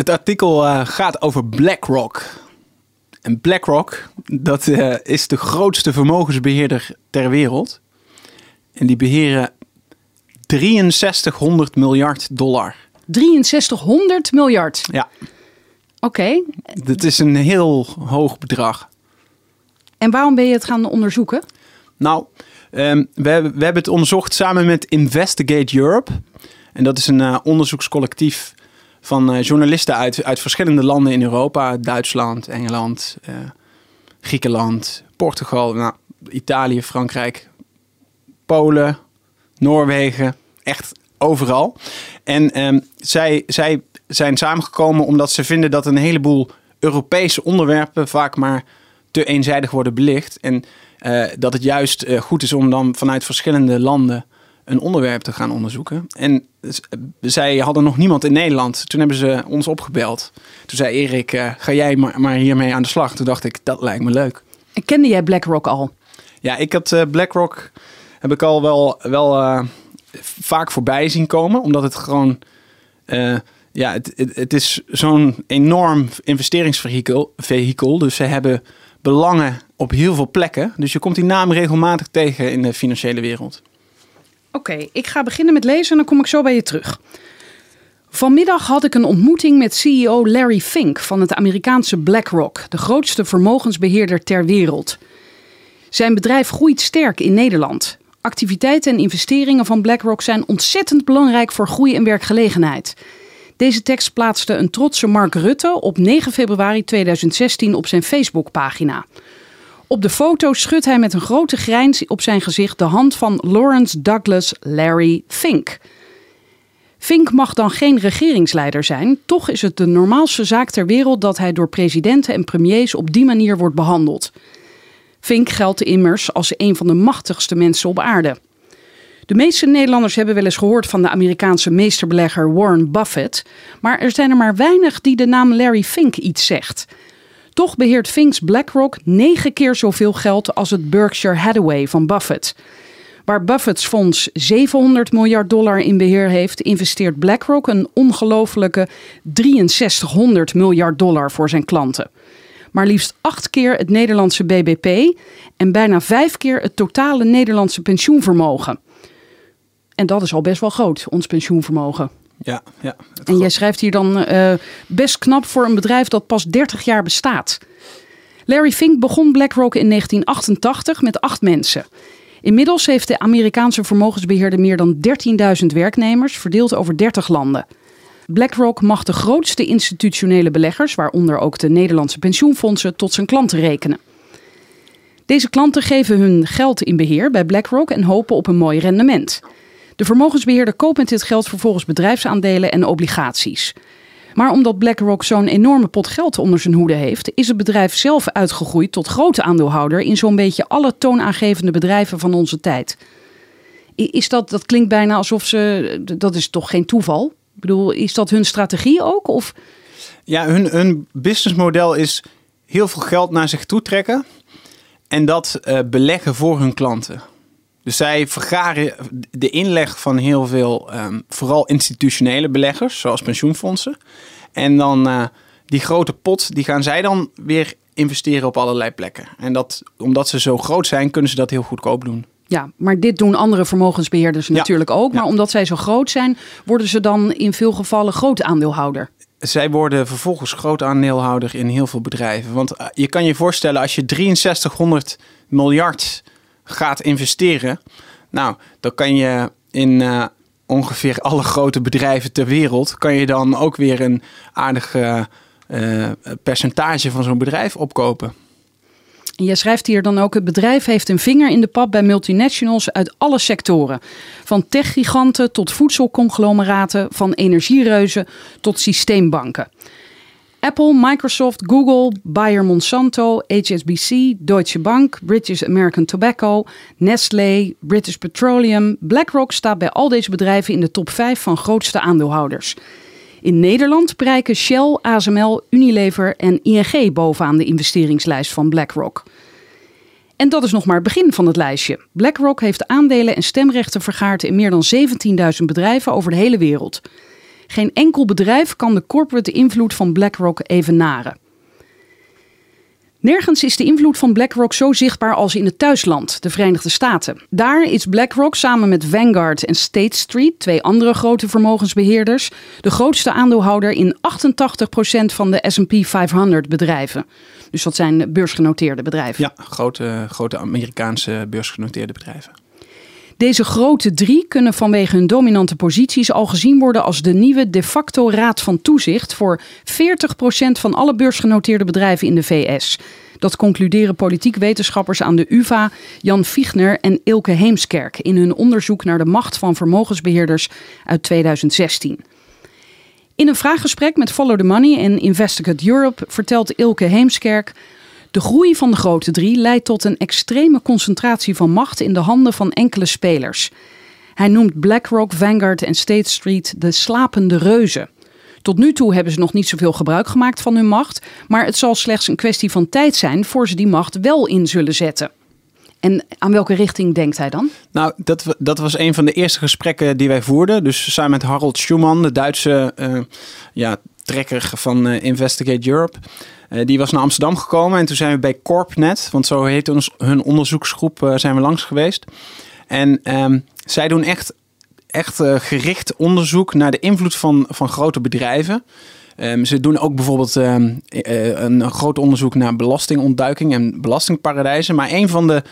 Het artikel eh, gaat over BlackRock. En BlackRock, dat eh, is de grootste vermogensbeheerder ter wereld. En die beheren 6300 miljard dollar. 6300 miljard. Ja, Oké. dat is een heel hoog bedrag. En waarom ben je het gaan onderzoeken? Nou, ehm, we, hebben, we hebben het onderzocht samen met Investigate Europe. En dat is een eh, onderzoekscollectief van eh, journalisten uit, uit verschillende landen in Europa. Duitsland, Engeland, eh, Griekenland, Portugal, nou, Italië, Frankrijk, Polen, Noorwegen. Echt overal. En ehm, zij, zij zijn samengekomen omdat ze vinden dat een heleboel Europese onderwerpen vaak maar te eenzijdig worden belicht. En eh, dat het juist goed is om dan vanuit verschillende landen een onderwerp te gaan onderzoeken. En zij hadden nog niemand in Nederland. Toen hebben ze ons opgebeld. Toen zei Erik, eh, ga jij maar, maar hiermee aan de slag. Toen dacht ik, dat lijkt me leuk. En kende jij BlackRock al? Ja, ik had eh, BlackRock heb ik al wel, wel eh, vaak voorbij zien komen. Omdat het gewoon... ja, het, het, het is zo'n enorm investeringsvehikel. vehikel. Dus ze hebben belangen op heel veel plekken. Dus je komt die naam regelmatig tegen in de financiële wereld. Oké, ik ga beginnen met lezen en dan kom ik zo bij je terug. Vanmiddag had ik een ontmoeting met CEO Larry Fink van het Amerikaanse BlackRock, de grootste vermogensbeheerder ter wereld. Zijn bedrijf groeit sterk in Nederland. Activiteiten en investeringen van BlackRock zijn ontzettend belangrijk voor groei en werkgelegenheid. Deze tekst plaatste een trotse Mark Rutte op 9 februari 2016 op zijn Facebookpagina. Op de foto schudt hij met een grote grijns op zijn gezicht de hand van Lawrence Douglas Larry Fink. Fink mag dan geen regeringsleider zijn, toch is het de normaalste zaak ter wereld dat hij door presidenten en premiers op die manier wordt behandeld. Fink geldt immers als een van de machtigste mensen op aarde. De meeste Nederlanders hebben wel eens gehoord van de Amerikaanse meesterbelegger Warren Buffett, maar er zijn er maar weinig die de naam Larry Fink iets zegt. Toch beheert Fink's BlackRock negen keer zoveel geld als het Berkshire Hathaway van Buffett. Waar Buffett's fonds 700 miljard dollar in beheer heeft, investeert BlackRock een ongelofelijke 6300 miljard dollar voor zijn klanten. Maar liefst acht keer het Nederlandse BBP en bijna vijf keer het totale Nederlandse pensioenvermogen. En dat is al best wel groot, ons pensioenvermogen. Ja, ja. En jij schrijft hier dan eh, best knap voor een bedrijf dat pas 30 jaar bestaat. Larry Fink begon BlackRock in 1988 met acht mensen. Inmiddels heeft de Amerikaanse vermogensbeheerder meer dan 13.000 werknemers, verdeeld over 30 landen. BlackRock mag de grootste institutionele beleggers, waaronder ook de Nederlandse pensioenfondsen, tot zijn klanten rekenen. Deze klanten geven hun geld in beheer bij BlackRock en hopen op een mooi rendement. De vermogensbeheerder koopt met dit geld vervolgens bedrijfsaandelen en obligaties. Maar omdat BlackRock zo'n enorme pot geld onder zijn hoede heeft, is het bedrijf zelf uitgegroeid tot grote aandeelhouder in zo'n beetje alle toonaangevende bedrijven van onze tijd. Is dat, dat klinkt bijna alsof ze. Dat is toch geen toeval? Ik bedoel, is dat hun strategie ook? Of Ja, hun, hun businessmodel is heel veel geld naar zich toe trekken en dat eh, beleggen voor hun klanten. Dus zij vergaren de inleg van heel veel, ehm, vooral institutionele beleggers, zoals pensioenfondsen. En dan eh, die grote pot, die gaan zij dan weer investeren op allerlei plekken. En dat, omdat ze zo groot zijn, kunnen ze dat heel goedkoop doen. Ja, maar dit doen andere vermogensbeheerders Ja. natuurlijk ook. Maar Ja. omdat zij zo groot zijn, worden ze dan in veel gevallen groot aandeelhouder. Zij worden vervolgens groot aandeelhouder in heel veel bedrijven. Want eh, je kan je voorstellen, als je 6300 miljard gaat investeren, nou, dan kan je in eh, ongeveer alle grote bedrijven ter wereld, kan je dan ook weer een aardig eh, percentage van zo'n bedrijf opkopen. En jij schrijft hier dan ook: het bedrijf heeft een vinger in de pap bij multinationals uit alle sectoren. Van techgiganten tot voedselconglomeraten, van energiereuzen tot systeembanken. Apple, Microsoft, Google, Bayer Monsanto, HSBC, Deutsche Bank, British American Tobacco, Nestlé, British Petroleum. BlackRock staat bij al deze bedrijven in de top 5 van grootste aandeelhouders. In Nederland bereiken Shell, ASML, Unilever en ING bovenaan de investeringslijst van BlackRock. En dat is nog maar het begin van het lijstje. BlackRock heeft aandelen en stemrechten vergaard in meer dan 17.000 bedrijven over de hele wereld. Geen enkel bedrijf kan de corporate invloed van BlackRock evenaren. Nergens is de invloed van BlackRock zo zichtbaar als in het thuisland, de Verenigde Staten. Daar is BlackRock samen met Vanguard en State Street, twee andere grote vermogensbeheerders, de grootste aandeelhouder in 88% van de SP 500 bedrijven. Dus dat zijn beursgenoteerde bedrijven. Ja, grote, grote Amerikaanse beursgenoteerde bedrijven. Deze grote drie kunnen vanwege hun dominante posities al gezien worden als de nieuwe de facto raad van toezicht voor 40% van alle beursgenoteerde bedrijven in de VS. Dat concluderen politiek wetenschappers aan de UVA, Jan Fichtner en Ilke Heemskerk in hun onderzoek naar de macht van vermogensbeheerders uit 2016. In een vraaggesprek met Follow the Money en Investigate Europe vertelt Ilke Heemskerk de groei van de grote drie leidt tot een extreme concentratie van macht in de handen van enkele spelers. Hij noemt BlackRock, Vanguard en State Street de slapende reuzen. Tot nu toe hebben ze nog niet zoveel gebruik gemaakt van hun macht, maar het zal slechts een kwestie van tijd zijn voor ze die macht wel in zullen zetten. En aan welke richting denkt hij dan? Nou, dat, dat was een van de eerste gesprekken die wij voerden. Dus samen met Harold Schumann, de Duitse uh, ja, trekker van uh, Investigate Europe. Uh, die was naar Amsterdam gekomen en toen zijn we bij Corpnet, want zo heet hun onderzoeksgroep, uh, zijn we langs geweest. En um, zij doen echt, echt uh, gericht onderzoek naar de invloed van, van grote bedrijven. Um, ze doen ook bijvoorbeeld um, een groot onderzoek naar belastingontduiking en belastingparadijzen. Maar een van de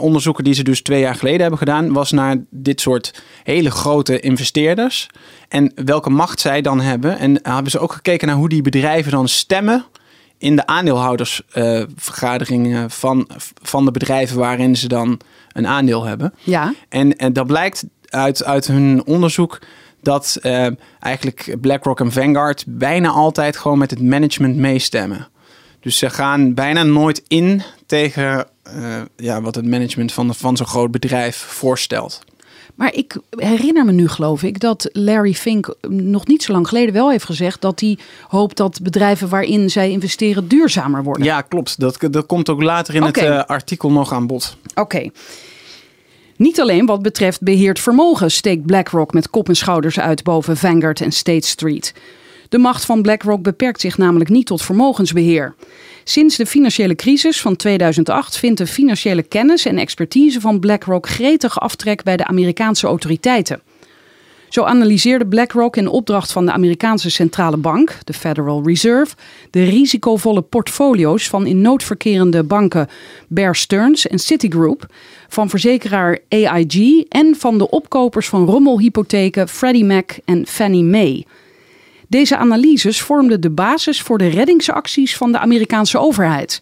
onderzoeken die ze dus twee jaar geleden hebben gedaan, was naar dit soort hele grote investeerders. En welke macht zij dan hebben. En hebben ze ook gekeken naar hoe die bedrijven dan stemmen in de aandeelhoudersvergaderingen uh, van, van de bedrijven waarin ze dan een aandeel hebben. Ja. En, en dat blijkt uit, uit hun onderzoek dat uh, eigenlijk BlackRock en Vanguard bijna altijd gewoon met het management meestemmen. Dus ze gaan bijna nooit in tegen uh, ja, wat het management van, van zo'n groot bedrijf voorstelt. Maar ik herinner me nu, geloof ik, dat Larry Fink nog niet zo lang geleden wel heeft gezegd dat hij hoopt dat bedrijven waarin zij investeren duurzamer worden. Ja, klopt. Dat, dat komt ook later in okay. het uh, artikel nog aan bod. Oké. Okay. Niet alleen wat betreft beheerd vermogen steekt BlackRock met kop en schouders uit boven Vanguard en State Street. De macht van BlackRock beperkt zich namelijk niet tot vermogensbeheer. Sinds de financiële crisis van 2008 vindt de financiële kennis en expertise van BlackRock gretig aftrek bij de Amerikaanse autoriteiten. Zo analyseerde BlackRock in opdracht van de Amerikaanse centrale bank, de Federal Reserve, de risicovolle portfolio's van in nood verkerende banken Bear Stearns en Citigroup, van verzekeraar AIG en van de opkopers van rommelhypotheken Freddie Mac en Fannie Mae. Deze analyses vormden de basis voor de reddingsacties van de Amerikaanse overheid.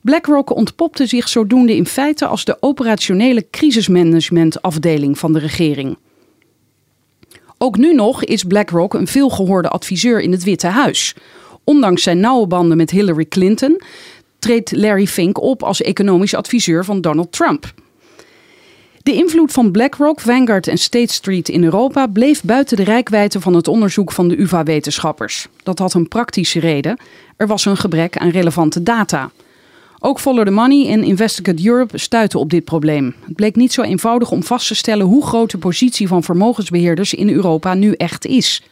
BlackRock ontpopte zich zodoende in feite als de operationele crisismanagementafdeling van de regering. Ook nu nog is BlackRock een veelgehoorde adviseur in het Witte Huis. Ondanks zijn nauwe banden met Hillary Clinton treedt Larry Fink op als economisch adviseur van Donald Trump. De invloed van BlackRock, Vanguard en State Street in Europa bleef buiten de rijkwijde van het onderzoek van de UvA-wetenschappers. Dat had een praktische reden. Er was een gebrek aan relevante data. Ook Follow the Money en Investigate Europe stuiten op dit probleem. Het bleek niet zo eenvoudig om vast te stellen hoe groot de positie van vermogensbeheerders in Europa nu echt is.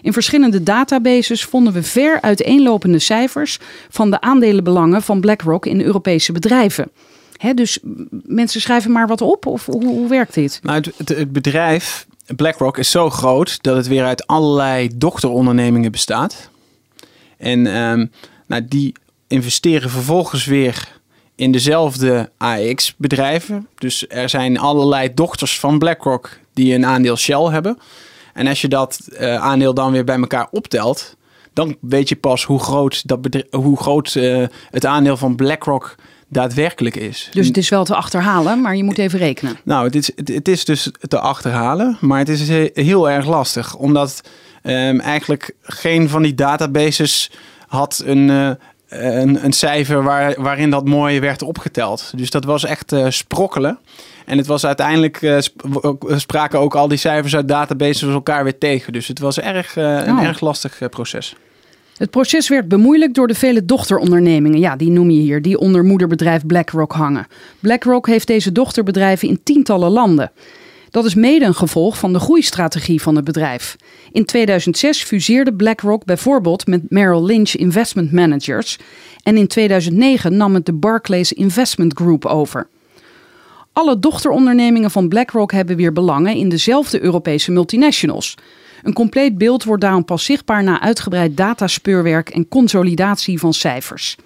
In verschillende databases vonden we ver uiteenlopende cijfers van de aandelenbelangen van BlackRock in Europese bedrijven. He, dus mensen schrijven maar wat op of hoe, hoe werkt dit? Nou, het, het, bedrijf BlackRock is zo groot dat het weer uit allerlei dochterondernemingen bestaat. En um, nou, die investeren vervolgens weer in dezelfde AX-bedrijven. Dus er zijn allerlei dochters van BlackRock die een aandeel Shell hebben. En als je dat uh, aandeel dan weer bij elkaar optelt, dan weet je pas hoe groot, dat hoe groot uh, het aandeel van BlackRock daadwerkelijk is. Dus het is wel te achterhalen, maar je moet even rekenen. Nou, het is, het is dus te achterhalen, maar het is heel erg lastig. Omdat ehm, eigenlijk geen van die databases had een, eh, een, een cijfer waar, waarin dat mooi werd opgeteld. Dus dat was echt eh, sprokkelen. En het was uiteindelijk, eh, spraken ook al die cijfers uit databases elkaar weer tegen. Dus het was erg, een Oh. erg lastig proces. Het proces werd bemoeilijkt door de vele dochterondernemingen, ja, die noem je hier, die onder moederbedrijf BlackRock hangen. BlackRock heeft deze dochterbedrijven in tientallen landen. Dat is mede een gevolg van de groeistrategie van het bedrijf. In 2006 fuseerde BlackRock bijvoorbeeld met Merrill Lynch Investment Managers en in 2009 nam het de Barclays Investment Group over. Alle dochterondernemingen van BlackRock hebben weer belangen in dezelfde Europese multinationals. Een compleet beeld wordt daarom pas zichtbaar na uitgebreid dataspeurwerk en consolidatie van cijfers.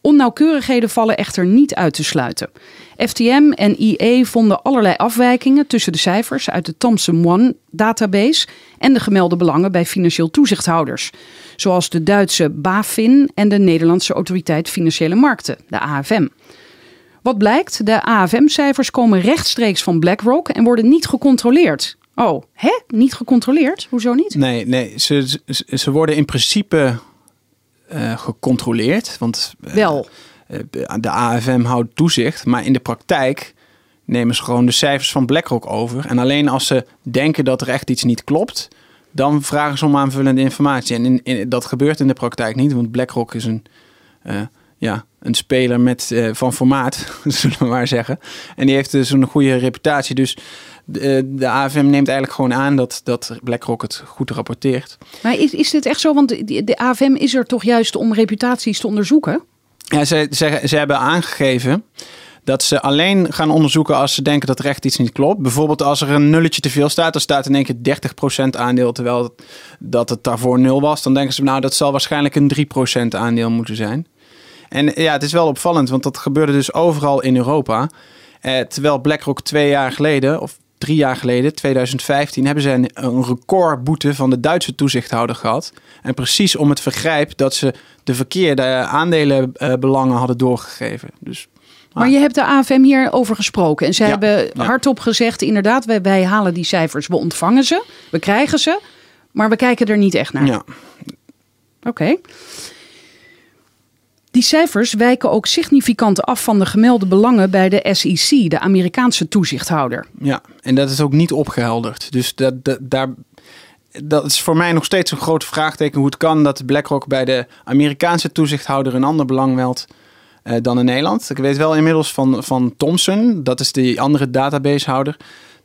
Onnauwkeurigheden vallen echter niet uit te sluiten. FTM en IE vonden allerlei afwijkingen tussen de cijfers uit de Thomson One database en de gemelde belangen bij financieel toezichthouders, zoals de Duitse BaFin en de Nederlandse Autoriteit Financiële Markten, de AFM. Wat blijkt, de AFM-cijfers komen rechtstreeks van BlackRock en worden niet gecontroleerd. Oh, hè? Niet gecontroleerd? Hoezo niet? Nee, nee ze, ze, ze worden in principe eh, gecontroleerd. Want eh, Wel. eh, de AFM houdt toezicht. Maar in de praktijk nemen ze gewoon de cijfers van BlackRock over. En alleen als ze denken dat er echt iets niet klopt, dan vragen ze om aanvullende informatie. En in, in- dat gebeurt in de praktijk niet, want BlackRock is een, ja, een speler met, eh, van formaat, zullen we maar zeggen. En die heeft dus een goede reputatie. Dus de, de AFM neemt eigenlijk gewoon aan dat, dat BlackRock het goed rapporteert. Maar is, is dit echt zo? Want de, de AFM is er toch juist om reputaties te onderzoeken? Ja, ze, ze, ze hebben aangegeven dat ze alleen gaan onderzoeken als ze denken dat er echt iets niet klopt. Bijvoorbeeld als er een nulletje te veel staat, dan staat in één keer 30% aandeel, terwijl dat het daarvoor nul was. Dan denken ze, nou, dat zal waarschijnlijk een 3% aandeel moeten zijn. En ja, het is wel opvallend, want dat gebeurde dus overal in Europa. Eh, terwijl BlackRock twee jaar geleden, of drie jaar geleden, 2015, hebben ze een, een recordboete van de Duitse toezichthouder gehad. En precies om het vergrijp dat ze de verkeerde aandelenbelangen hadden doorgegeven. Dus Maar je hebt de AFM hier over gesproken. En Ja, hebben hardop gezegd, inderdaad, wij, wij halen die cijfers. We ontvangen ze, we krijgen ze, maar we kijken er niet echt naar. ja, Oké. Die cijfers wijken ook significant af van de gemelde belangen bij de SEC, de Amerikaanse toezichthouder. ja, en dat is ook niet opgehelderd. Dus dat, dat, daar, dat is voor mij nog steeds een groot vraagteken hoe het kan dat BlackRock bij de Amerikaanse toezichthouder een ander belang meldt eh, dan in Nederland. Ik weet wel inmiddels van, van Thomson, dat is die andere databasehouder,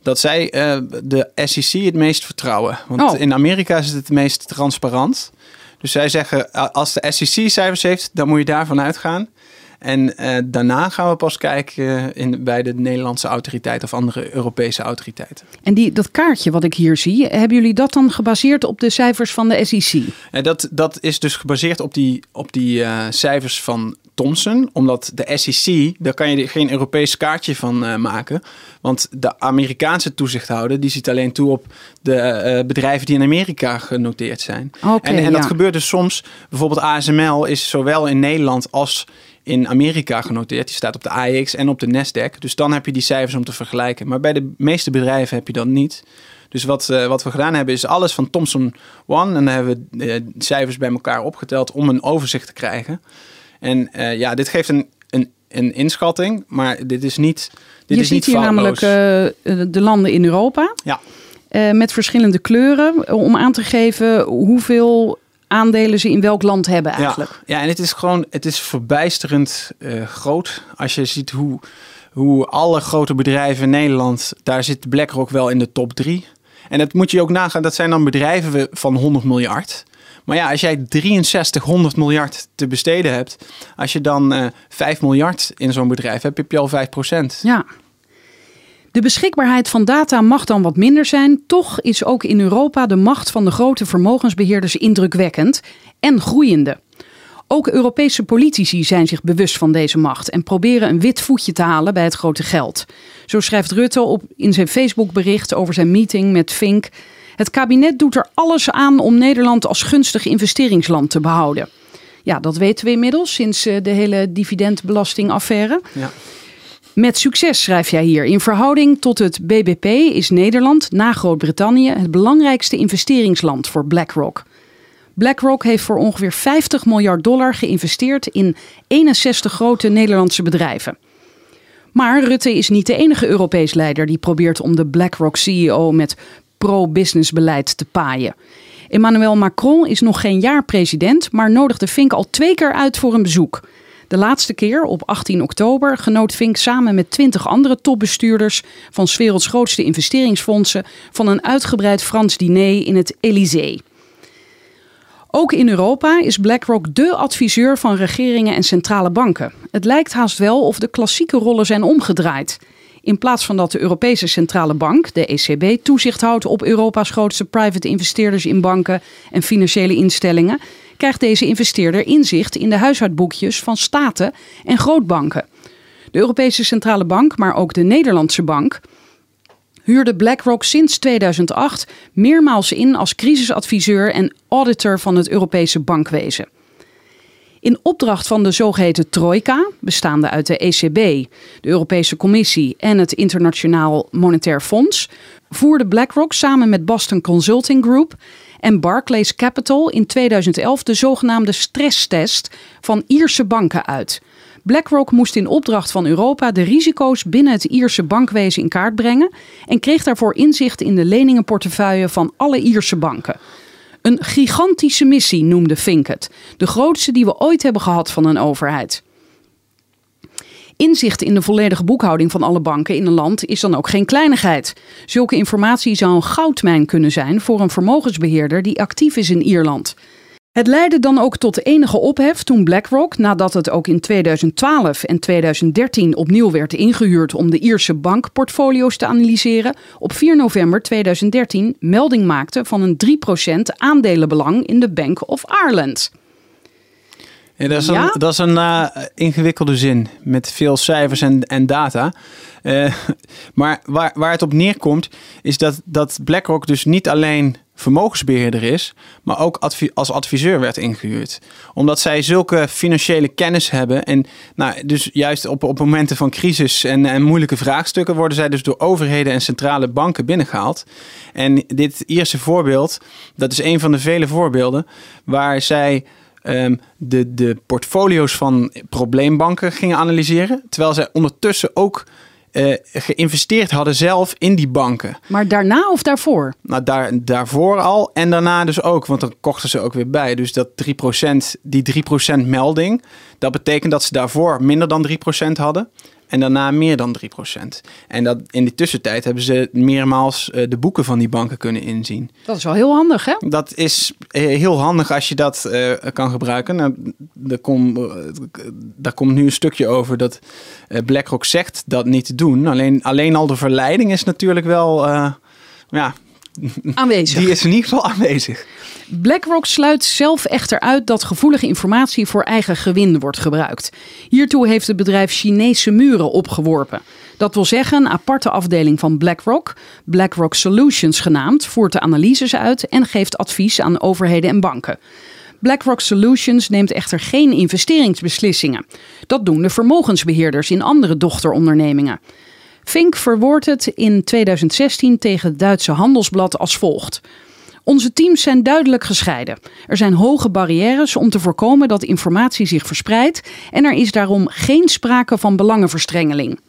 dat zij eh, de SEC het meest vertrouwen. Want Oh. in Amerika is het het meest transparant. Dus zij zeggen, als de SEC cijfers heeft, dan moet je daarvan uitgaan. En eh, daarna gaan we pas kijken eh, in, bij de Nederlandse autoriteit of andere Europese autoriteiten. En die, dat kaartje wat ik hier zie, hebben jullie dat dan gebaseerd op de cijfers van de SEC? En dat, dat is dus gebaseerd op die, op die eh, cijfers van Thomson. Omdat de SEC, daar kan je geen Europees kaartje van eh, maken. Want de Amerikaanse toezichthouder, die ziet alleen toe op de eh, bedrijven die in Amerika genoteerd zijn. En en dat gebeurt dus soms. Bijvoorbeeld ASML is zowel in Nederland als in Amerika genoteerd. Die staat op de AEX en op de Nasdaq. Dus dan heb je die cijfers om te vergelijken. Maar bij de meeste bedrijven heb je dat niet. Dus wat, eh, wat we gedaan hebben is alles van Thomson One. En dan hebben we cijfers bij elkaar opgeteld om een overzicht te krijgen. En eh, ja, dit geeft een, een, een inschatting, maar dit is niet dit je is ziet niet hier foutloos. namelijk eh, de landen in Europa Ja, eh, met verschillende kleuren om aan te geven hoeveel aandelen ze in welk land hebben eigenlijk. Ja, ja, en het is gewoon, het is verbijsterend eh, groot. Als je ziet hoe, hoe alle grote bedrijven in Nederland, daar zit BlackRock wel in de top drie. En dat moet je ook nagaan, dat zijn dan bedrijven van 100 miljard. Maar ja, als jij 6300 miljard te besteden hebt, als je dan eh 5 miljard in zo'n bedrijf hebt, heb je al 5 procent. Ja. De beschikbaarheid van data mag dan wat minder zijn. Toch is ook in Europa de macht van de grote vermogensbeheerders indrukwekkend en groeiende. Ook Europese politici zijn zich bewust van deze macht en proberen een wit voetje te halen bij het grote geld. Zo schrijft Rutte op in zijn Facebookbericht over zijn meeting met Fink. Het kabinet doet er alles aan om Nederland als gunstig investeringsland te behouden. Ja, dat weten we inmiddels sinds eh, de hele dividendbelastingaffaire. Ja. Met succes schrijf jij hier. In verhouding tot het BBP is Nederland na Groot-Brittannië het belangrijkste investeringsland voor BlackRock. BlackRock heeft voor ongeveer 50 miljard dollar geïnvesteerd in 61 grote Nederlandse bedrijven. Maar Rutte is niet de enige Europees leider die probeert om de BlackRock-CEO met pro-business beleid te paaien. Emmanuel Macron is nog geen jaar president, maar nodigde Fink al twee keer uit voor een bezoek. De laatste keer, op 18 oktober, genoot Fink samen met 20 andere topbestuurders van 's werelds grootste investeringsfondsen van een uitgebreid Frans diner in het Elysée. Ook in Europa is BlackRock dé adviseur van regeringen en centrale banken. Het lijkt haast wel of de klassieke rollen zijn omgedraaid. In plaats van dat de Europese Centrale Bank, de ECB, toezicht houdt op Europa's grootste private investeerders in banken en financiële instellingen, krijgt deze investeerder inzicht in de huishoudboekjes van staten en grootbanken. De Europese Centrale Bank, maar ook de Nederlandse Bank, huurde BlackRock sinds 2008 meermaals in als crisisadviseur en auditor van het Europese bankwezen. In opdracht van de zogeheten Trojka, bestaande uit de ECB, de Europese Commissie en het Internationaal Monetair Fonds, voerde BlackRock samen met Boston Consulting Group en Barclays Capital in 2011 de zogenaamde stresstest van Ierse banken uit. BlackRock moest in opdracht van Europa de risico's binnen het Ierse bankwezen in kaart brengen en kreeg daarvoor inzicht in de leningenportefeuille van alle Ierse banken. Een gigantische missie noemde Fink het, de grootste die we ooit hebben gehad van een overheid. Inzicht in de volledige boekhouding van alle banken in een land is dan ook geen kleinigheid. Zulke informatie zou een goudmijn kunnen zijn voor een vermogensbeheerder die actief is in Ierland. Het leidde dan ook tot enige ophef toen BlackRock, nadat het ook in 2012 en 2013 opnieuw werd ingehuurd om de Ierse bankportfolio's te analyseren, op 4 november 2013 melding maakte van een 3% aandelenbelang in de Bank of Ireland. Ja, dat is Ja? een, dat is een eh, ingewikkelde zin met veel cijfers en, en data. Eh, maar waar, waar het op neerkomt, is dat, dat BlackRock dus niet alleen vermogensbeheerder is, maar ook als adviseur werd ingehuurd. Omdat zij zulke financiële kennis hebben. En nou, dus juist op, op momenten van crisis en, en moeilijke vraagstukken worden zij dus door overheden en centrale banken binnengehaald. En dit Ierse voorbeeld, dat is een van de vele voorbeelden waar zij ehm, de, de portfolio's van probleembanken gingen analyseren. Terwijl zij ondertussen ook eh, geïnvesteerd hadden zelf in die banken. Maar daarna of daarvoor? Nou, daar, daarvoor al en daarna dus ook, want dan kochten ze ook weer bij. Dus dat 3%, die 3% melding, dat betekent dat ze daarvoor minder dan 3% hadden. En daarna meer dan 3%. En dat, in die tussentijd hebben ze meermaals eh, de boeken van die banken kunnen inzien. Dat is wel heel handig, hè? Dat is eh, heel handig als je dat eh, kan gebruiken. Nou, er, kom, eh, daar komt nu een stukje over dat BlackRock zegt dat niet te doen. Alleen, alleen al de verleiding is natuurlijk wel... ja, Aanwezig. die is in ieder geval aanwezig. BlackRock sluit zelf echter uit dat gevoelige informatie voor eigen gewin wordt gebruikt. Hiertoe heeft het bedrijf Chinese muren opgeworpen. Dat wil zeggen, een aparte afdeling van BlackRock, BlackRock Solutions genaamd, voert de analyses uit en geeft advies aan overheden en banken. BlackRock Solutions neemt echter geen investeringsbeslissingen. Dat doen de vermogensbeheerders in andere dochterondernemingen. Fink verwoordt het in 2016 tegen het Duitse Handelsblad als volgt. Onze teams zijn duidelijk gescheiden. Er zijn hoge barrières om te voorkomen dat informatie zich verspreidt en er is daarom geen sprake van belangenverstrengeling.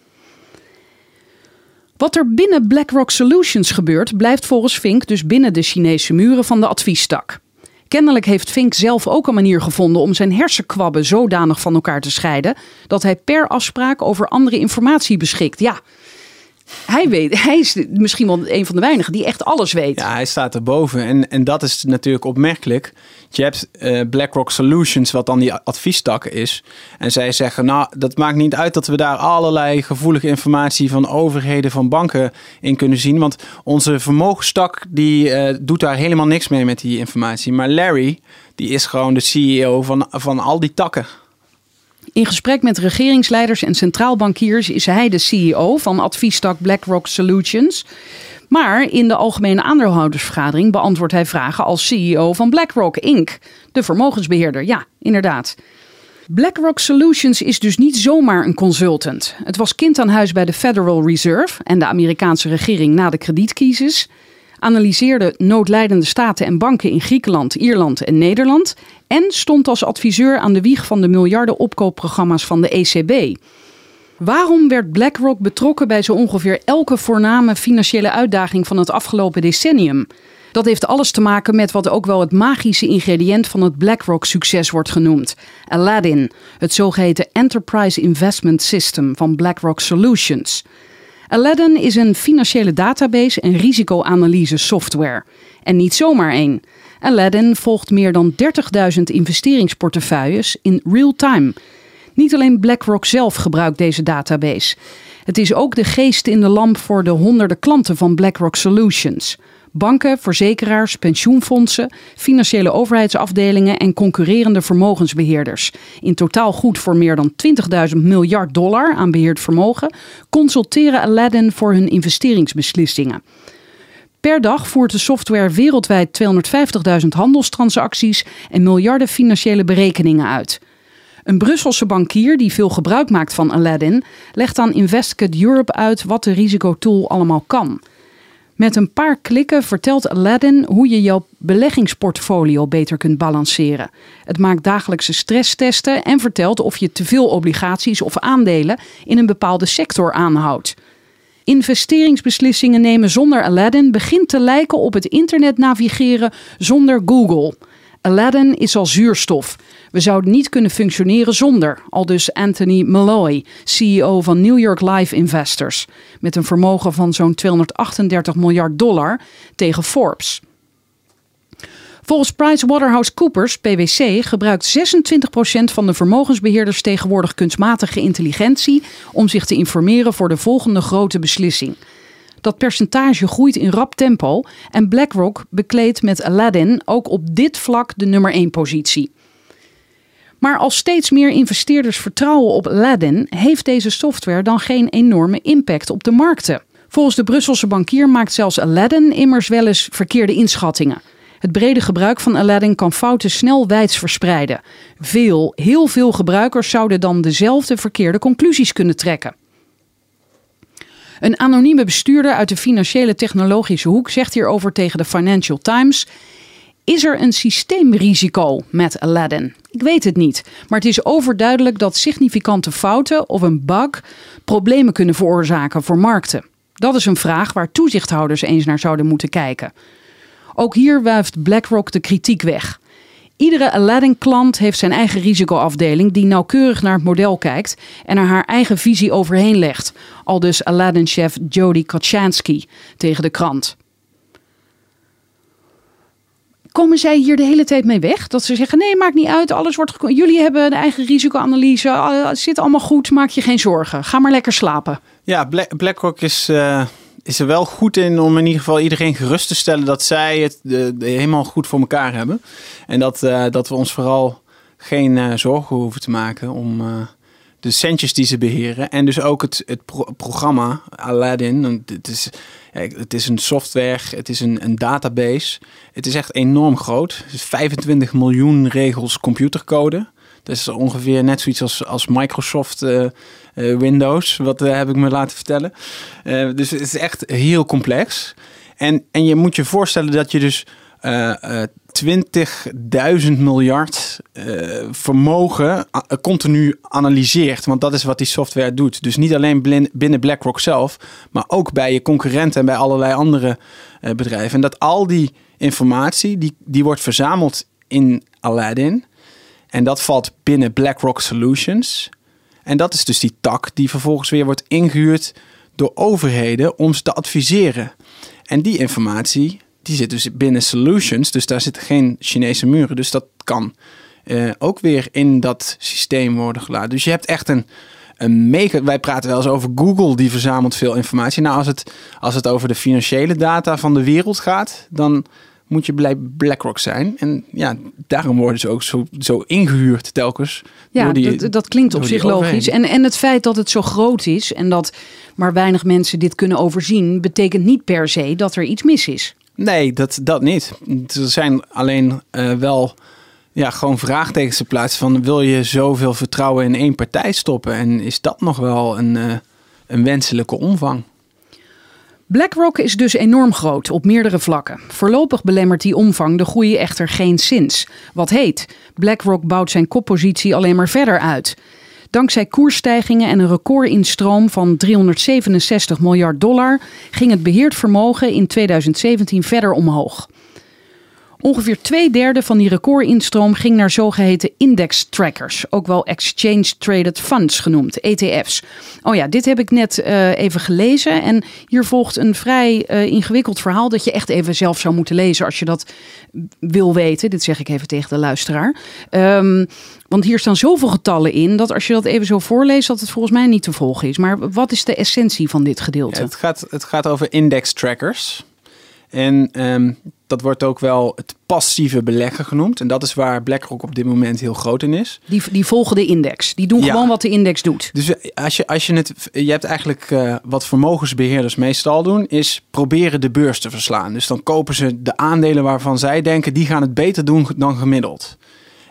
Wat er binnen BlackRock Solutions gebeurt, blijft volgens Fink dus binnen de Chinese muren van de adviestak. Kennelijk heeft Fink zelf ook een manier gevonden om zijn hersenkwabben zodanig van elkaar te scheiden dat hij per afspraak over andere informatie beschikt. Ja, hij, weet, hij is misschien wel een van de weinigen die echt alles weet. Ja, hij staat erboven. En, en dat is natuurlijk opmerkelijk. Je hebt eh, BlackRock Solutions, wat dan die adviestak is. En zij zeggen, nou, dat maakt niet uit dat we daar allerlei gevoelige informatie van overheden, van banken in kunnen zien. Want onze vermogenstak, die eh, doet daar helemaal niks mee met die informatie. Maar Larry, die is gewoon de CEO van, van al die takken. In gesprek met regeringsleiders en centraalbankiers is hij de CEO van adviestak BlackRock Solutions. Maar in de algemene aandeelhoudersvergadering beantwoordt hij vragen als CEO van BlackRock Inc., de vermogensbeheerder. Ja, inderdaad. BlackRock Solutions is dus niet zomaar een consultant. Het was kind aan huis bij de Federal Reserve en de Amerikaanse regering na de kredietcrisis. Analyseerde noodlijdende staten en banken in Griekenland, Ierland en Nederland. En stond als adviseur aan de wieg van de miljarden opkoopprogramma's van de ECB. Waarom werd BlackRock betrokken bij zo ongeveer elke voorname financiële uitdaging van het afgelopen decennium? Dat heeft alles te maken met wat ook wel het magische ingrediënt van het BlackRock-succes wordt genoemd: Aladdin, het zogeheten Enterprise Investment System van BlackRock Solutions. Aladdin is een financiële database en risicoanalyse software. En niet zomaar één. Aladdin volgt meer dan 30.000 investeringsportefeuilles in real time. Niet alleen BlackRock zelf gebruikt deze database. Het is ook de geest in de lamp voor de honderden klanten van BlackRock Solutions. Banken, verzekeraars, pensioenfondsen, financiële overheidsafdelingen en concurrerende vermogensbeheerders. In totaal goed voor meer dan 20.000 miljard dollar aan beheerd vermogen, consulteren Aladdin voor hun investeringsbeslissingen. Per dag voert de software wereldwijd 250.000 handelstransacties en miljarden financiële berekeningen uit. Een Brusselse bankier die veel gebruik maakt van Aladdin legt aan Investcade Europe uit wat de risicotool allemaal kan. Met een paar klikken vertelt Aladdin hoe je jouw beleggingsportfolio beter kunt balanceren. Het maakt dagelijkse stresstesten en vertelt of je te veel obligaties of aandelen in een bepaalde sector aanhoudt. Investeringsbeslissingen nemen zonder Aladdin begint te lijken op het internet navigeren zonder Google. Aladdin is al zuurstof. We zouden niet kunnen functioneren zonder, al dus Anthony Malloy, CEO van New York Life Investors, met een vermogen van zo'n 238 miljard dollar tegen Forbes. Volgens PricewaterhouseCoopers, PwC, gebruikt 26% van de vermogensbeheerders tegenwoordig kunstmatige intelligentie om zich te informeren voor de volgende grote beslissing. Dat percentage groeit in rap tempo en BlackRock bekleedt met Aladdin ook op dit vlak de nummer 1 positie. Maar als steeds meer investeerders vertrouwen op Aladdin, heeft deze software dan geen enorme impact op de markten. Volgens de Brusselse bankier maakt zelfs Aladdin immers wel eens verkeerde inschattingen. Het brede gebruik van Aladdin kan fouten snel wijds verspreiden. Veel, heel veel gebruikers zouden dan dezelfde verkeerde conclusies kunnen trekken. Een anonieme bestuurder uit de financiële technologische hoek zegt hierover tegen de Financial Times: Is er een systeemrisico met Aladdin? Ik weet het niet, maar het is overduidelijk dat significante fouten of een bug problemen kunnen veroorzaken voor markten. Dat is een vraag waar toezichthouders eens naar zouden moeten kijken. Ook hier wuift BlackRock de kritiek weg. Iedere Aladdin-klant heeft zijn eigen risicoafdeling die nauwkeurig naar het model kijkt en er haar eigen visie overheen legt. Al dus Aladdin-chef Jody Kotchansky tegen de krant. Komen zij hier de hele tijd mee weg? Dat ze zeggen: nee, maakt niet uit, alles wordt. Jullie hebben een eigen risicoanalyse, het zit allemaal goed, maak je geen zorgen. Ga maar lekker slapen. Ja, BlackRock is. Uh is er wel goed in om in ieder geval iedereen gerust te stellen dat zij het de, helemaal goed voor elkaar hebben. En dat, uh, dat we ons vooral geen uh, zorgen hoeven te maken om de centjes die ze beheren. En dus ook het, het pro programma Aladdin. Het is, het is een software, het is een, een database. Het is echt enorm groot. Het is 25 miljoen regels computercode. Dat is ongeveer net zoiets als, als Microsoft Windows, wat uh, heb ik me laten vertellen. dus het is echt heel complex. En, en je moet je voorstellen dat je dus 20.000 miljard vermogen continu analyseert. Want dat is wat die software doet. Dus niet alleen binnen BlackRock zelf, maar ook bij je concurrenten en bij allerlei andere bedrijven. En dat al die informatie, die, die wordt verzameld in Aladdin. En dat valt binnen BlackRock Solutions. En dat is dus die tak die vervolgens weer wordt ingehuurd door overheden om ze te adviseren. En die informatie, die zit dus binnen Solutions. Dus daar zitten geen Chinese muren. Dus dat kan uh, ook weer in dat systeem worden geladen. Dus je hebt echt een, een mega... Wij praten wel eens over Google, die verzamelt veel informatie. Nou, als het, als het over de financiële data van de wereld gaat... dan moet je blij BlackRock zijn. En ja, daarom worden ze ook zo, zo ingehuurd telkens. Ja, die, dat, dat, klinkt op zich logisch. En, en het feit dat het zo groot is en dat maar weinig mensen dit kunnen overzien, betekent niet per se dat er iets mis is. Nee, dat, dat niet. Er zijn alleen uh, wel ja, gewoon vraagtekens te plaatsen van wil je zoveel vertrouwen in één partij stoppen? En is dat nog wel een, eh, een wenselijke omvang? BlackRock is dus enorm groot op meerdere vlakken. Voorlopig belemmert die omvang de groei echter geen zins. Wat heet, BlackRock bouwt zijn koppositie alleen maar verder uit. Dankzij koersstijgingen en een recordinstroom van 367 miljard dollar ging het beheerd vermogen in 2017 verder omhoog. Ongeveer twee derde van die recordinstroom ging naar zogeheten index trackers, ook wel exchange traded funds genoemd, ETF's. Oh ja, dit heb ik net uh, even gelezen en hier volgt een vrij uh, ingewikkeld verhaal dat je echt even zelf zou moeten lezen als je dat wil weten. Dit zeg ik even tegen de luisteraar. Um, want hier staan zoveel getallen in dat als je dat even zo voorleest, dat het volgens mij niet te volgen is. Maar wat is de essentie van dit gedeelte? Het, gaat, het gaat over index trackers. En um, dat wordt ook wel het passieve beleggen genoemd. En dat is waar BlackRock op dit moment heel groot in is. Die, die volgen de index. Die doen gewoon wat de index doet. Dus eh, als je, als je het. Je hebt eigenlijk uh, wat vermogensbeheerders meestal doen, is proberen de beurs te verslaan. Dus dan kopen ze de aandelen waarvan zij denken, die gaan het beter doen dan gemiddeld.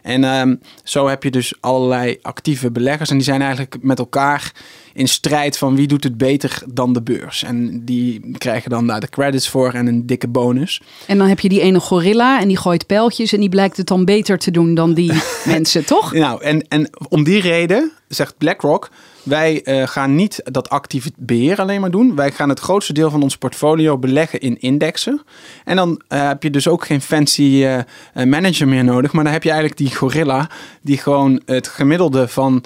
En um, zo heb je dus allerlei actieve beleggers. En die zijn eigenlijk met elkaar in strijd van wie doet het beter dan de beurs. En die krijgen dan daar de credits voor en een dikke bonus. En dan heb je die ene gorilla en die gooit pijltjes en die blijkt het dan beter te doen dan die mensen, toch? Nou, en, en om die reden zegt BlackRock, wij uh, gaan niet dat actief beheer alleen maar doen. Wij gaan het grootste deel van ons portfolio beleggen in indexen. En dan uh, heb je dus ook geen fancy uh, manager meer nodig. Maar dan heb je eigenlijk die gorilla die gewoon het gemiddelde van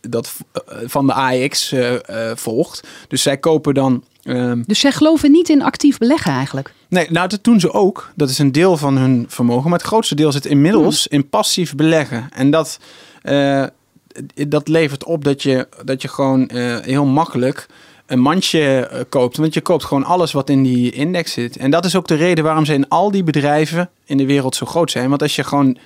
dat van de AX volgt. Dus zij kopen dan. Ehm, dus zij geloven niet in actief beleggen eigenlijk? Nee, nou dat doen ze ook. Dat is een deel van hun vermogen. Maar het grootste deel zit inmiddels hmm. in passief beleggen. En dat, dat levert op dat je, dat je gewoon heel makkelijk een mandje koopt. Want je koopt gewoon alles wat in die index zit. En dat is ook de reden waarom ze in al die bedrijven in de wereld zo groot zijn. Want als je gewoon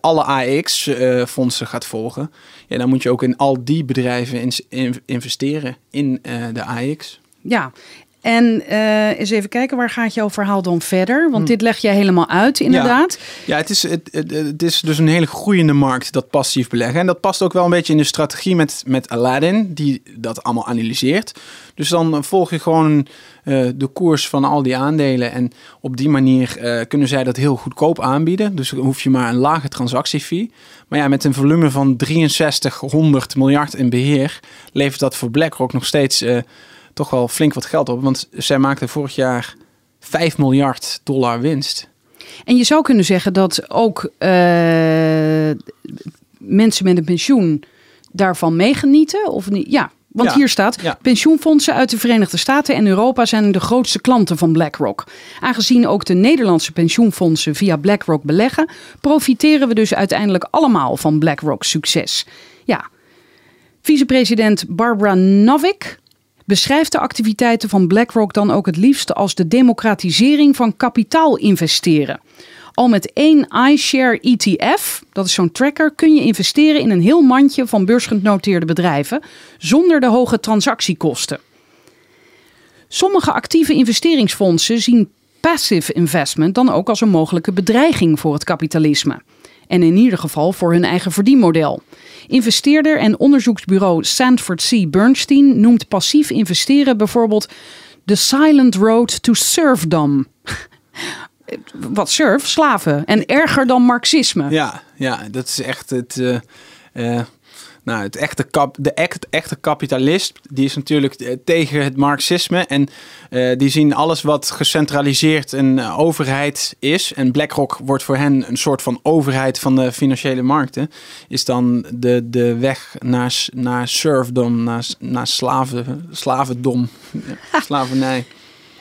alle AX-fondsen gaat volgen, ja, dan moet je ook in al die bedrijven in, investeren in de AX. Ja, en uh, eens even kijken, waar gaat jouw verhaal dan verder? Want hm. dit leg je helemaal uit, inderdaad. Ja, ja het, is, het, het, is dus een hele groeiende markt, dat passief beleggen. En dat past ook wel een beetje in de strategie met, met Aladdin, die dat allemaal analyseert. Dus dan volg je gewoon uh, de koers van al die aandelen. En op die manier uh, kunnen zij dat heel goedkoop aanbieden. Dus dan hoef je maar een lage transactiefee. Maar ja, met een volume van 6300 miljard in beheer... levert dat voor BlackRock nog steeds toch wel flink wat geld op. Want zij maakten vorig jaar 5 miljard dollar winst. En je zou kunnen zeggen dat ook mensen met een pensioen daarvan meegenieten? Of niet? Ja, want hier staat: pensioenfondsen uit de Verenigde Staten en Europa zijn de grootste klanten van BlackRock. Aangezien ook de Nederlandse pensioenfondsen via BlackRock beleggen, profiteren we dus uiteindelijk allemaal van BlackRock's succes. Ja. Vicepresident Barbara Novick beschrijft de activiteiten van BlackRock dan ook het liefst als de democratisering van kapitaal investeren. Al met één iShare ETF, dat is zo'n tracker, kun je investeren in een heel mandje van beursgenoteerde bedrijven zonder de hoge transactiekosten. Sommige actieve investeringsfondsen zien passive investment dan ook als een mogelijke bedreiging voor het kapitalisme. En in ieder geval voor hun eigen verdienmodel. Investeerder en onderzoeksbureau Sanford C. Bernstein noemt passief investeren bijvoorbeeld the silent road to serfdom wat surf, slaven. En erger dan marxisme. Ja, ja dat is echt het. Uh, uh, nou, het echte, kap, de echt, echte kapitalist, die is natuurlijk eh, tegen het marxisme. En uh, die zien alles wat gecentraliseerd een overheid is. En BlackRock wordt voor hen een soort van overheid van de financiële markten. Is dan de, de weg naar, naar serfdom, naar, naar slaven, slavendom, slavernij.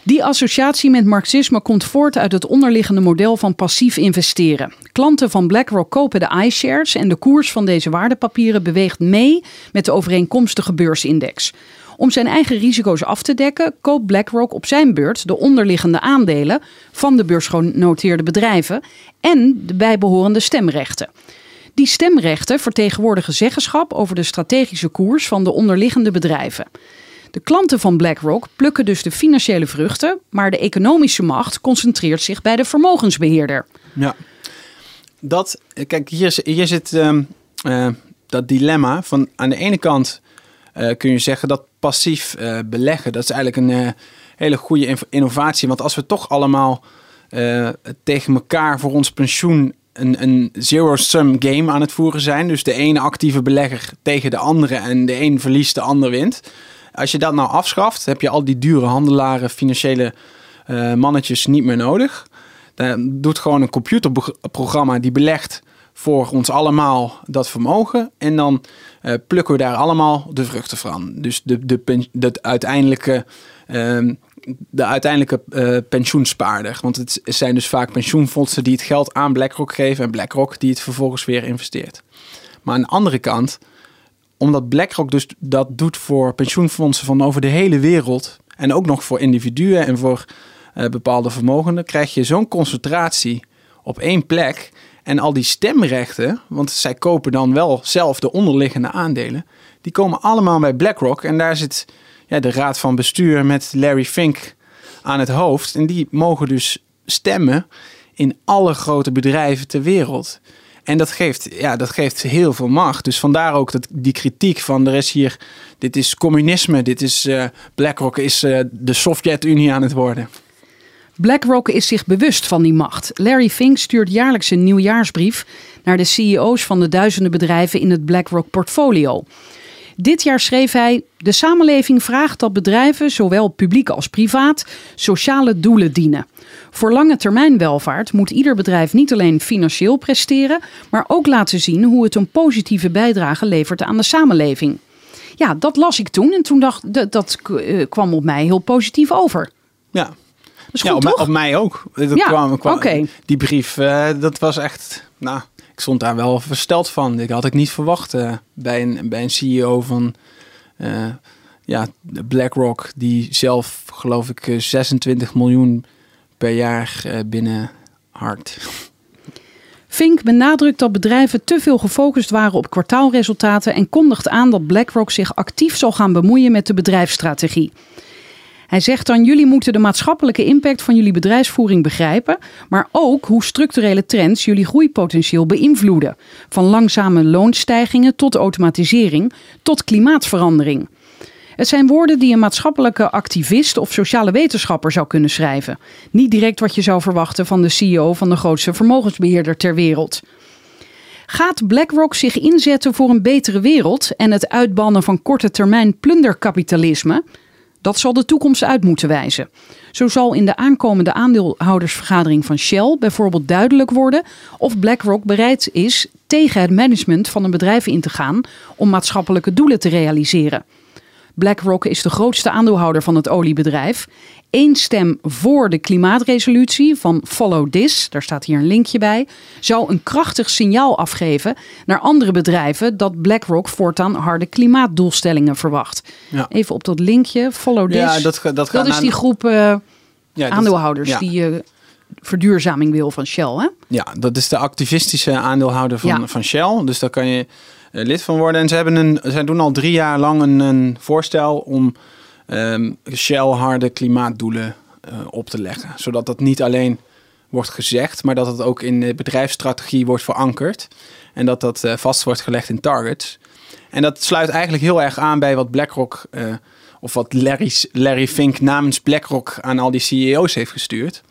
Die associatie met marxisme komt voort uit het onderliggende model van passief investeren. Klanten van BlackRock kopen de iShares en de koers van deze waardepapieren beweegt mee met de overeenkomstige beursindex. Om zijn eigen risico's af te dekken, koopt BlackRock op zijn beurt de onderliggende aandelen van de beursgenoteerde bedrijven en de bijbehorende stemrechten. Die stemrechten vertegenwoordigen zeggenschap over de strategische koers van de onderliggende bedrijven. De klanten van BlackRock plukken dus de financiële vruchten, maar de economische macht concentreert zich bij de vermogensbeheerder. Ja. dat, kijk, hier, hier zit ehm, eh, dat dilemma van aan de ene kant eh, kun je zeggen dat passief eh, beleggen, dat is eigenlijk een hele goede innovatie. Want als we toch allemaal tegen elkaar voor ons pensioen een, een zero-sum game aan het voeren zijn, dus de ene actieve belegger tegen de andere en de een verliest, de ander wint. Als je dat nou afschaft, heb je al die dure handelaren, financiële eh, mannetjes niet meer nodig. Dan doet gewoon een computerprogramma die belegt voor ons allemaal dat vermogen. En dan eh, plukken we daar allemaal de vruchten van. Dus de, de, de uiteindelijke, ehm, de uiteindelijke eh, pensioenspaarder. Want het zijn dus vaak pensioenfondsen die het geld aan BlackRock geven. En BlackRock die het vervolgens weer investeert. Maar aan de andere kant, omdat BlackRock dus dat doet voor pensioenfondsen van over de hele wereld. En ook nog voor individuen en voor eh, bepaalde vermogenden. Krijg je zo'n concentratie op één plek. En al die stemrechten, want zij kopen dan wel zelf de onderliggende aandelen. Die komen allemaal bij BlackRock. En daar zit ja, de raad van bestuur met Larry Fink aan het hoofd. En die mogen dus stemmen in alle grote bedrijven ter wereld. En dat geeft, ja, dat geeft heel veel macht. Dus vandaar ook dat, die kritiek van er is hier, dit is communisme, dit is eh, BlackRock is eh, de Sovjet-Unie aan het worden. BlackRock is zich bewust van die macht. Larry Fink stuurt jaarlijks een nieuwjaarsbrief naar de CEO's van de duizenden bedrijven in het BlackRock portfolio. Dit jaar schreef hij: De samenleving vraagt dat bedrijven, zowel publiek als privaat, sociale doelen dienen. Voor lange termijn welvaart moet ieder bedrijf niet alleen financieel presteren, maar ook laten zien hoe het een positieve bijdrage levert aan de samenleving. Ja, dat las ik toen en toen dacht dat, dat eh, kwam op mij heel positief over. Ja, Ja op, mij- toch? op mij ook. Dat Ja, kwam, kwam- oké. Die brief, eh, dat was echt, nou, ik stond daar wel versteld van. Ik had ik niet verwacht eh, bij, een, bij een CEO van eh, ja, BlackRock, die zelf, geloof ik, eh, 26 miljoen per jaar binnen hard. Fink benadrukt dat bedrijven te veel gefocust waren op kwartaalresultaten en kondigt aan dat BlackRock zich actief zal gaan bemoeien met de bedrijfsstrategie. Hij zegt dan: jullie moeten de maatschappelijke impact van jullie bedrijfsvoering begrijpen, maar ook hoe structurele trends jullie groeipotentieel beïnvloeden. Van langzame loonstijgingen tot automatisering tot klimaatverandering. Het zijn woorden die een maatschappelijke activist of sociale wetenschapper zou kunnen schrijven. Niet direct wat je zou verwachten van de CEO van de grootste vermogensbeheerder ter wereld. Gaat BlackRock zich inzetten voor een betere wereld en het uitbannen van korte termijn plunderkapitalisme? Dat zal de toekomst uit moeten wijzen. Zo zal in de aankomende aandeelhoudersvergadering van Shell bijvoorbeeld duidelijk worden of BlackRock bereid is tegen het management van een bedrijf in te gaan om maatschappelijke doelen te realiseren. BlackRock is de grootste aandeelhouder van het oliebedrijf. Eén stem voor de klimaatresolutie van Follow This, daar staat hier een linkje bij, zou een krachtig signaal afgeven naar andere bedrijven dat BlackRock voortaan harde klimaatdoelstellingen verwacht. Ja. Even op dat linkje, Follow This. Ja, dat, dat, gaat dat is die groep eh, ja, aandeelhouders die eh, verduurzaming wil van Shell. Hè? Ja, dat is de activistische aandeelhouder van, Ja. van Shell. Dus daar kan je eh, lid van worden. En ze hebben een, zij doen al drie jaar lang een, een voorstel om ehm, Shell harde klimaatdoelen eh, op te leggen. Zodat dat niet alleen wordt gezegd, maar dat het ook in de bedrijfsstrategie wordt verankerd. En dat dat eh, vast wordt gelegd in targets. En dat sluit eigenlijk heel erg aan bij wat BlackRock, eh, of wat Larry, Larry Fink namens BlackRock aan al die CEO's heeft gestuurd.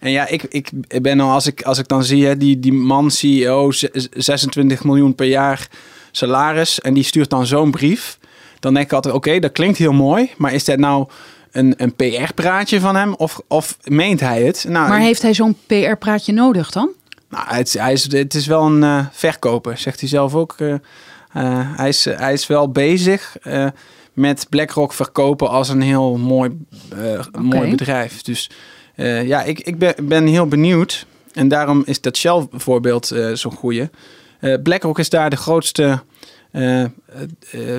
En ja, ik, ik ben al, als ik, als ik dan zie, hè, die, die man, CEO, z- 26 miljoen per jaar salaris, en die stuurt dan zo'n brief. Dan denk ik altijd, oké, dat klinkt heel mooi, maar is dat nou een, een PR-praatje van hem of, of meent hij het? Nou, Maar heeft hij zo'n PR-praatje nodig dan? nou, het, is- hij is, het is wel een eh, verkoper, zegt hij zelf ook. Eh, eh, hij, is, hij is wel bezig met BlackRock verkopen als een heel mooi, mooi bedrijf. Dus ja, ik, ik ben, ben heel benieuwd. En daarom is dat Shell-voorbeeld eh zo'n goeie. Eh, BlackRock is daar de grootste eh, eh,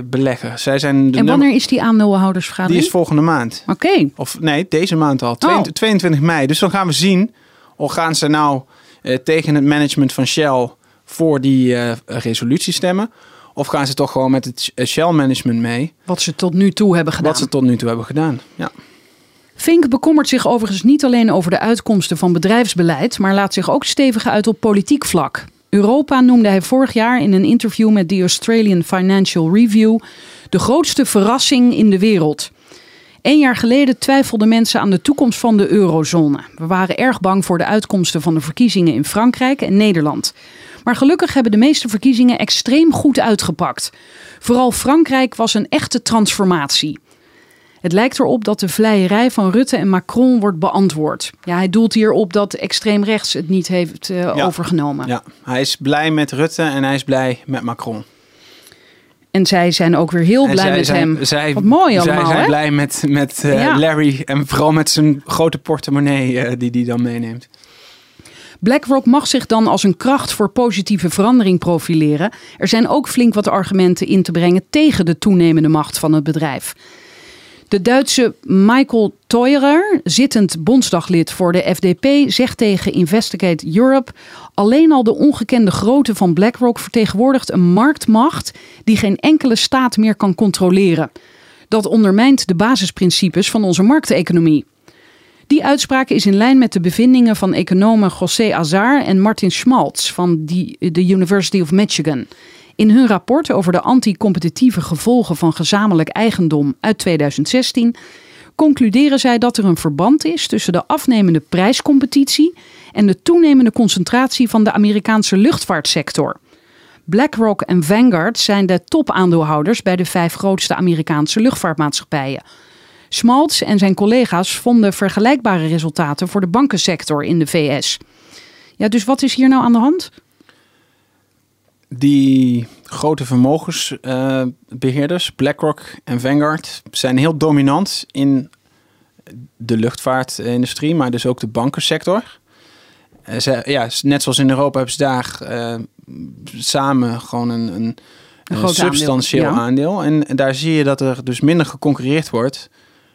belegger. Zij zijn de En nummer- wanneer is die Die aandeelhoudersvergadering? is volgende maand. Oké, Of nee, deze maand al. Oh. 22 22 mei. Dus dan gaan we zien. Of gaan ze nou tegen het management van Shell voor die resolutie stemmen? Of gaan ze toch gewoon met het Shell management mee? wat ze tot nu toe hebben gedaan. Wat ze tot nu toe hebben gedaan. Ja. Fink bekommert zich overigens niet alleen over de uitkomsten van bedrijfsbeleid, maar laat zich ook stevig uit op politiek vlak. Europa noemde hij vorig jaar in een interview met de Australian Financial Review de grootste verrassing in de wereld. Een jaar geleden twijfelden mensen aan de toekomst van de eurozone. We waren erg bang voor de uitkomsten van de verkiezingen in Frankrijk en Nederland. Maar gelukkig hebben de meeste verkiezingen extreem goed uitgepakt. Vooral Frankrijk was een echte transformatie. Het lijkt erop dat de vleierij van Rutte en Macron wordt beantwoord. Ja, hij doelt hier op dat extreem rechts het niet heeft uh, Ja. overgenomen. Ja, hij is blij met Rutte en hij is blij met Macron. En zij zijn ook weer heel En blij zij met zijn, hem. Zij, Wat mooi zij allemaal, zijn hè? blij met, met eh, Ja. Larry en vooral met zijn grote portemonnee eh, die hij dan meeneemt. BlackRock mag zich dan als een kracht voor positieve verandering profileren. Er zijn ook flink wat argumenten in te brengen tegen de toenemende macht van het bedrijf. De Duitse Michael Teurer, zittend bondsdaglid voor de FDP, zegt tegen Investigate Europe: alleen al de ongekende grootte van BlackRock vertegenwoordigt een marktmacht die geen enkele staat meer kan controleren. Dat ondermijnt de basisprincipes van onze markteconomie. Die uitspraak is in lijn met de bevindingen van economen José Azar en Martin Schmaltz van de University of Michigan. In hun rapport over de anticompetitieve gevolgen van gezamenlijk eigendom uit 2016 concluderen zij dat er een verband is tussen de afnemende prijscompetitie en de toenemende concentratie van de Amerikaanse luchtvaartsector. BlackRock en Vanguard zijn de topaandeelhouders bij de vijf grootste Amerikaanse luchtvaartmaatschappijen. Schmaltz en zijn collega's vonden vergelijkbare resultaten voor de bankensector in de VS. Ja, dus wat is hier nou aan de hand? Die grote vermogensbeheerders, BlackRock en Vanguard, zijn heel dominant in de luchtvaartindustrie, maar dus ook de bankensector. Eh, ze, ja, net zoals in Europa hebben ze daar eh, samen gewoon een, een, substantieel aandeel, ja. aandeel. En, daar zie je dat er dus minder geconcurreerd wordt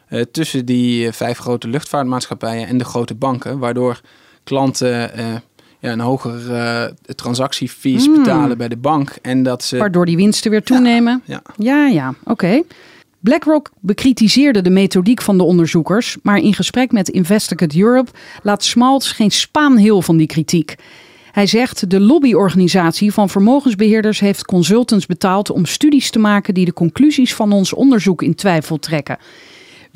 eh, tussen die eh, vijf grote luchtvaartmaatschappijen en de grote banken, waardoor klanten eh, ja, een hogere eh, transactiefees Hmm. betalen bij de bank en dat ze Waardoor die winsten weer toenemen? ja, Ja, ja, oké. BlackRock bekritiseerde de methodiek van de onderzoekers, maar in gesprek met Investigate Europe laat Schmaltz geen spaan heel van die kritiek. Hij zegt: De lobbyorganisatie van vermogensbeheerders heeft consultants betaald om studies te maken die de conclusies van ons onderzoek in twijfel trekken.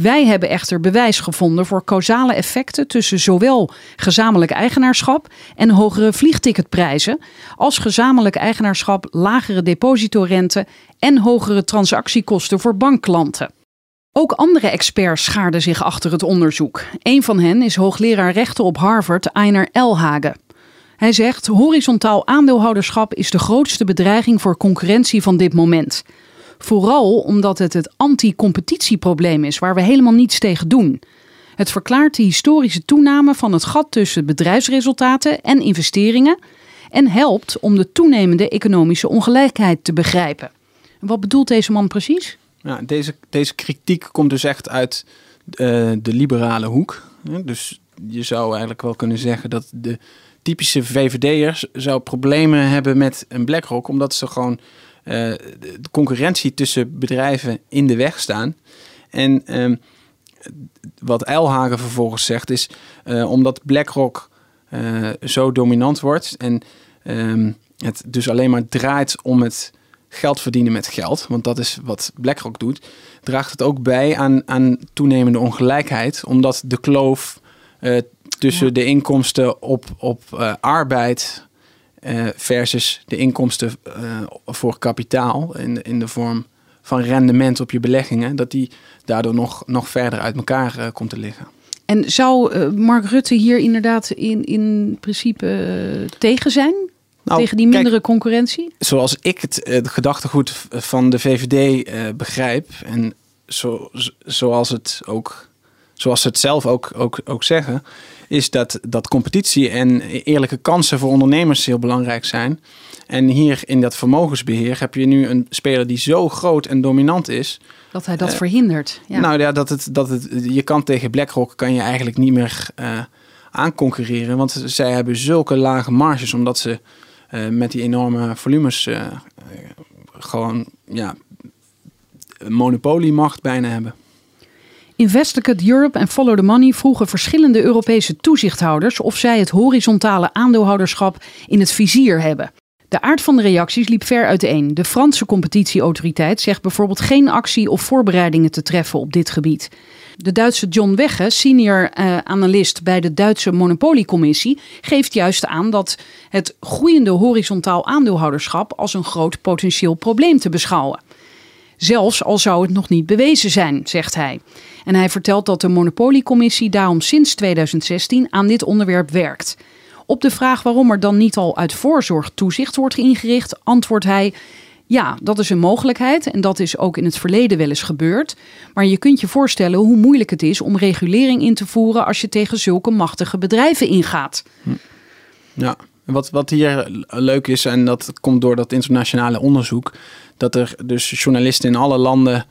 Wij hebben echter bewijs gevonden voor causale effecten tussen zowel gezamenlijk eigenaarschap en hogere vliegticketprijzen, als gezamenlijk eigenaarschap, lagere depositorente en hogere transactiekosten voor bankklanten. Ook andere experts schaarden zich achter het onderzoek. Een van hen is hoogleraar rechten op Harvard, Einar Elhage. Hij zegt: horizontaal aandeelhouderschap is de grootste bedreiging voor concurrentie van dit moment. Vooral omdat het het anti-competitieprobleem is waar we helemaal niets tegen doen. Het verklaart de historische toename van het gat tussen bedrijfsresultaten en investeringen en helpt om de toenemende economische ongelijkheid te begrijpen. En Wat bedoelt deze man precies? Deze, deze kritiek komt dus echt uit eh, de liberale hoek. Dus je zou eigenlijk wel kunnen zeggen dat de typische VVD'ers zou problemen hebben met een BlackRock, omdat ze gewoon de de concurrentie tussen bedrijven in de weg staan. En ehm, wat Eilhagen vervolgens zegt is, eh, omdat BlackRock eh, zo dominant wordt en ehm, het dus alleen maar draait om het geld verdienen met geld, want dat is wat BlackRock doet, draagt het ook bij aan, aan toenemende ongelijkheid, omdat de kloof eh, tussen Ja. de inkomsten op, op eh, arbeid eh, versus de inkomsten eh, voor kapitaal in, in de vorm van rendement op je beleggingen, dat die daardoor nog, nog verder uit elkaar eh, komt te liggen. En zou Mark Rutte hier inderdaad in, in principe tegen zijn? Nou, tegen die kijk, mindere concurrentie? zoals ik het, het gedachtegoed van de VVD begrijp en zo, zoals het ook zoals ze het zelf ook, ook, ook zeggen, is dat, dat competitie en eerlijke kansen voor ondernemers heel belangrijk zijn. En hier in dat vermogensbeheer heb je nu een speler die zo groot en dominant is. Dat hij dat Eh, verhindert. Ja. Nou ja, dat het, dat het, je kan tegen BlackRock kan je eigenlijk niet meer eh aanconcurreren. Want zij hebben zulke lage marges, omdat ze eh, met die enorme volumes gewoon ja, een monopoliemacht bijna hebben. Investigate Europe en Follow the Money vroegen verschillende Europese toezichthouders of zij het horizontale aandeelhouderschap in het vizier hebben. De aard van de reacties liep ver uiteen. De Franse competitieautoriteit zegt bijvoorbeeld geen actie of voorbereidingen te treffen op dit gebied. De Duitse John Wegge, senior uh, analist bij de Duitse Monopoliecommissie, geeft juist aan dat het groeiende horizontaal aandeelhouderschap als een groot potentieel probleem te beschouwen. Zelfs al zou het nog niet bewezen zijn, zegt hij. En hij vertelt dat de Monopoliecommissie daarom sinds 2016 aan dit onderwerp werkt. Op de vraag waarom er dan niet al uit voorzorg toezicht wordt ingericht, antwoordt hij: Ja, dat is een mogelijkheid en dat is ook in het verleden wel eens gebeurd. Maar je kunt je voorstellen hoe moeilijk het is om regulering in te voeren als je tegen zulke machtige bedrijven ingaat. Ja, wat, wat hier leuk is, en dat komt door dat internationale onderzoek, dat er dus journalisten in alle landen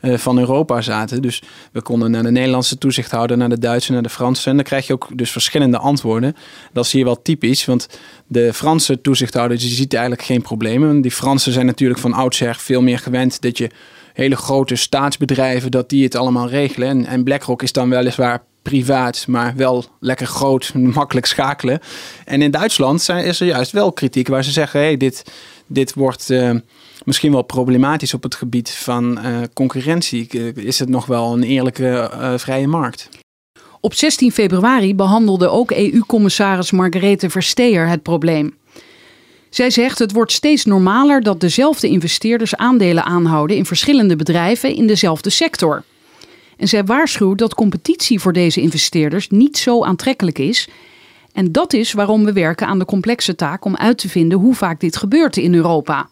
eh, van Europa zaten. Dus we konden naar de Nederlandse toezichthouder, naar de Duitse, naar de Franse. En dan krijg je ook dus verschillende antwoorden. Dat is hier wel typisch, want de Franse toezichthouder die ziet eigenlijk geen problemen. Die Fransen zijn natuurlijk van oudsher veel meer gewend dat je hele grote staatsbedrijven, dat die het allemaal regelen. En, en BlackRock is dan weliswaar privaat, maar wel lekker groot, makkelijk schakelen. En in Duitsland zijn, is er juist wel kritiek waar ze zeggen: hey, dit, dit wordt. Uh, misschien wel problematisch op het gebied van uh, concurrentie. Is het nog wel een eerlijke vrije markt? Op 16 februari behandelde ook EU-commissaris Margarethe Versteer het probleem. Zij zegt het wordt steeds normaler dat dezelfde investeerders aandelen aanhouden in verschillende bedrijven in dezelfde sector. En zij waarschuwt dat competitie voor deze investeerders niet zo aantrekkelijk is. En dat is waarom we werken aan de complexe taak om uit te vinden hoe vaak dit gebeurt in Europa.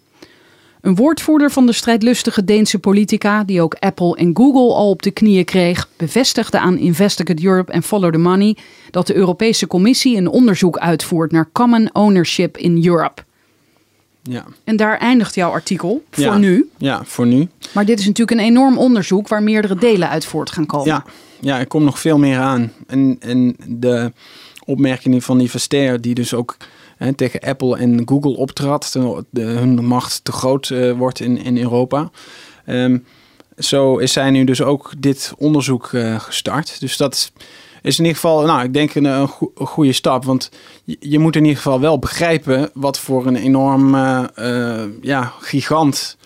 Een woordvoerder van de strijdlustige Deense politica, die ook Apple en Google al op de knieën kreeg, bevestigde aan Investigate Europe en Follow the Money dat de Europese Commissie een onderzoek uitvoert naar common ownership in Europe. Ja. En daar eindigt jouw artikel voor ja. nu. Ja, voor nu. Maar dit is natuurlijk een enorm onderzoek waar meerdere delen uit voort gaan komen. Ja, ja er komt nog veel meer aan. En, en de opmerkingen van die Versteer, die dus ook hè, tegen Apple en Google optrad, de, hun macht te groot uh, wordt in, in Europa. Um, zo is zij nu dus ook dit onderzoek uh, gestart. Dus dat is in ieder geval, nou, ik denk een, een, go een goede stap. Want je, je, moet in ieder geval wel begrijpen wat voor een enorm uh, ja, gigant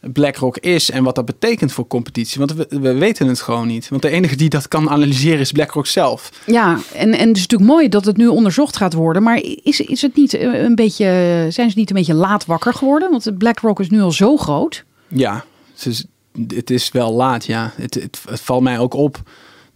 BlackRock is en wat dat betekent voor competitie. Want we, we, weten het gewoon niet. Want de enige die dat kan analyseren is BlackRock zelf. Ja, en, en het is natuurlijk mooi dat het nu onderzocht gaat worden. Maar is, is het niet een beetje, zijn ze niet een beetje laat wakker geworden? Want BlackRock is nu al zo groot. Ja, het is wel laat, ja. Het, het, het valt mij ook op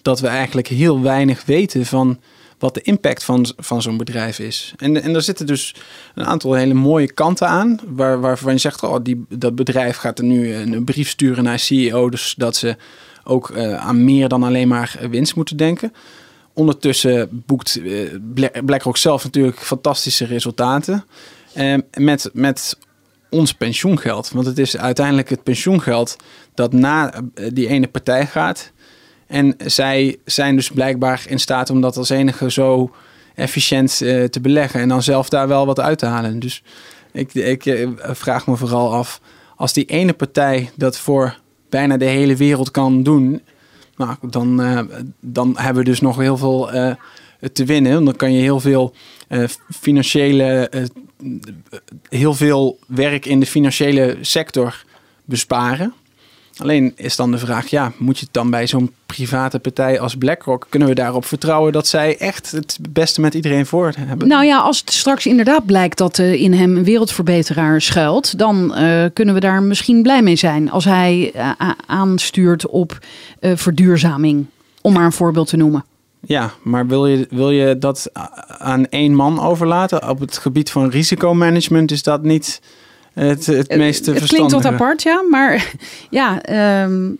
dat we eigenlijk heel weinig weten van wat de impact van, van zo'n bedrijf is. En, en er zitten dus een aantal hele mooie kanten aan, waar, waarvan je zegt, oh, die, dat bedrijf gaat er nu een brief sturen naar CEO, dus dat ze ook uh, aan meer dan alleen maar winst moeten denken. Ondertussen boekt uh, BlackRock zelf natuurlijk fantastische resultaten. Uh, met, met ons pensioengeld. Want het is uiteindelijk het pensioengeld dat na die ene partij gaat. En zij zijn dus blijkbaar in staat om dat als enige zo efficiënt uh, te beleggen en dan zelf daar wel wat uit te halen. Dus ik, ik uh, vraag me vooral af, als die ene partij dat voor bijna de hele wereld kan doen, nou, dan, uh, dan hebben we dus nog heel veel te winnen. Dan kan je heel veel financiële, heel veel werk in de financiële sector besparen. Alleen is dan de vraag, ja, moet je het dan bij zo'n private partij als BlackRock, kunnen we daarop vertrouwen dat zij echt het beste met iedereen voor hebben? Nou ja, als het straks inderdaad blijkt dat uh, in hem een wereldverbeteraar schuilt, dan uh, kunnen we daar misschien blij mee zijn als hij uh, aanstuurt op verduurzaming, om maar een voorbeeld te noemen. Ja, maar wil je, wil je dat aan één man overlaten? Op het gebied van risicomanagement is dat niet het, het meest Het klinkt wat apart, ja. Maar ja, um,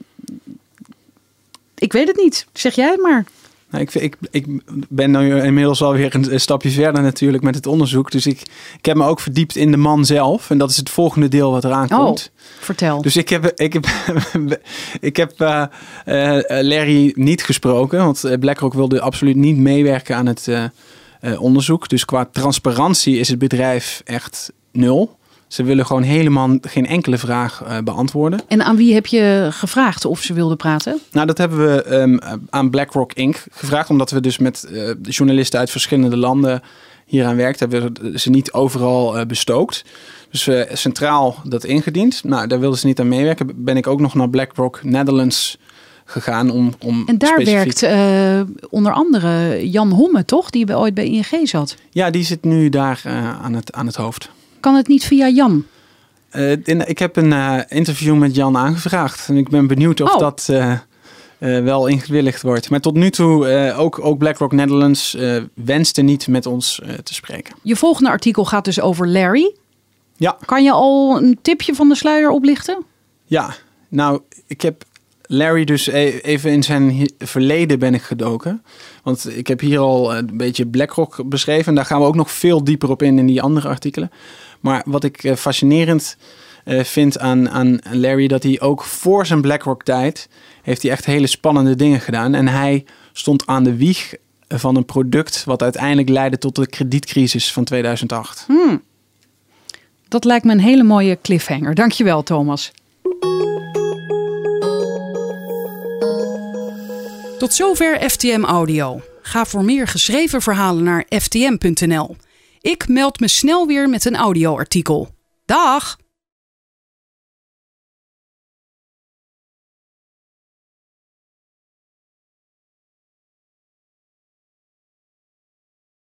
ik weet het niet. Zeg jij het maar. Nou, ik, ik, ik ben nu inmiddels alweer een, een stapje verder natuurlijk met het onderzoek. Dus ik, ik heb me ook verdiept in de man zelf. En dat is het volgende deel wat eraan oh, komt. Vertel. Dus ik heb, ik heb, ik heb uh, uh, Larry niet gesproken. Want BlackRock wilde absoluut niet meewerken aan het uh, onderzoek. Dus qua transparantie is het bedrijf echt nul. Ze willen gewoon helemaal geen enkele vraag eh, beantwoorden. En aan wie heb je gevraagd of ze wilden praten? Nou, dat hebben we ehm, aan BlackRock Inc. gevraagd, omdat we dus met eh, journalisten uit verschillende landen hieraan werkten. Hebben we ze niet overal eh, bestookt. Dus we centraal dat ingediend. Nou, daar wilden ze niet aan meewerken. Ben ik ook nog naar BlackRock Netherlands gegaan om, om En daar specifiek- werkt onder andere Jan Homme, toch? Die ooit bij ING zat. Ja, die zit nu daar aan, het, aan het hoofd. Kan het niet via Jan? Eh, in- ik heb een eh, interview met Jan aangevraagd. En ik ben benieuwd of Oh. dat eh, wel ingewilligd wordt. Maar tot nu toe, ook, ook BlackRock Netherlands wenste niet met ons te spreken. Je volgende artikel gaat dus over Larry. Ja, Kan je al een tipje van de sluier oplichten? ja. Nou, ik heb Larry dus e- even in zijn verleden ben ik gedoken. Want ik heb hier al een beetje BlackRock beschreven. En daar gaan we ook nog veel dieper op in in die andere artikelen. Maar wat ik eh, fascinerend eh, vind aan, aan Larry... dat hij ook voor zijn BlackRock-tijd... heeft hij echt hele spannende dingen gedaan. En hij stond aan de wieg van een product... wat uiteindelijk leidde tot de kredietcrisis van 2008. Dat lijkt me een hele mooie cliffhanger. Dankjewel, Thomas. Tot zover FTM Audio. Ga voor meer geschreven verhalen naar ftm.nl. Ik meld me snel weer met een audioartikel. Dag!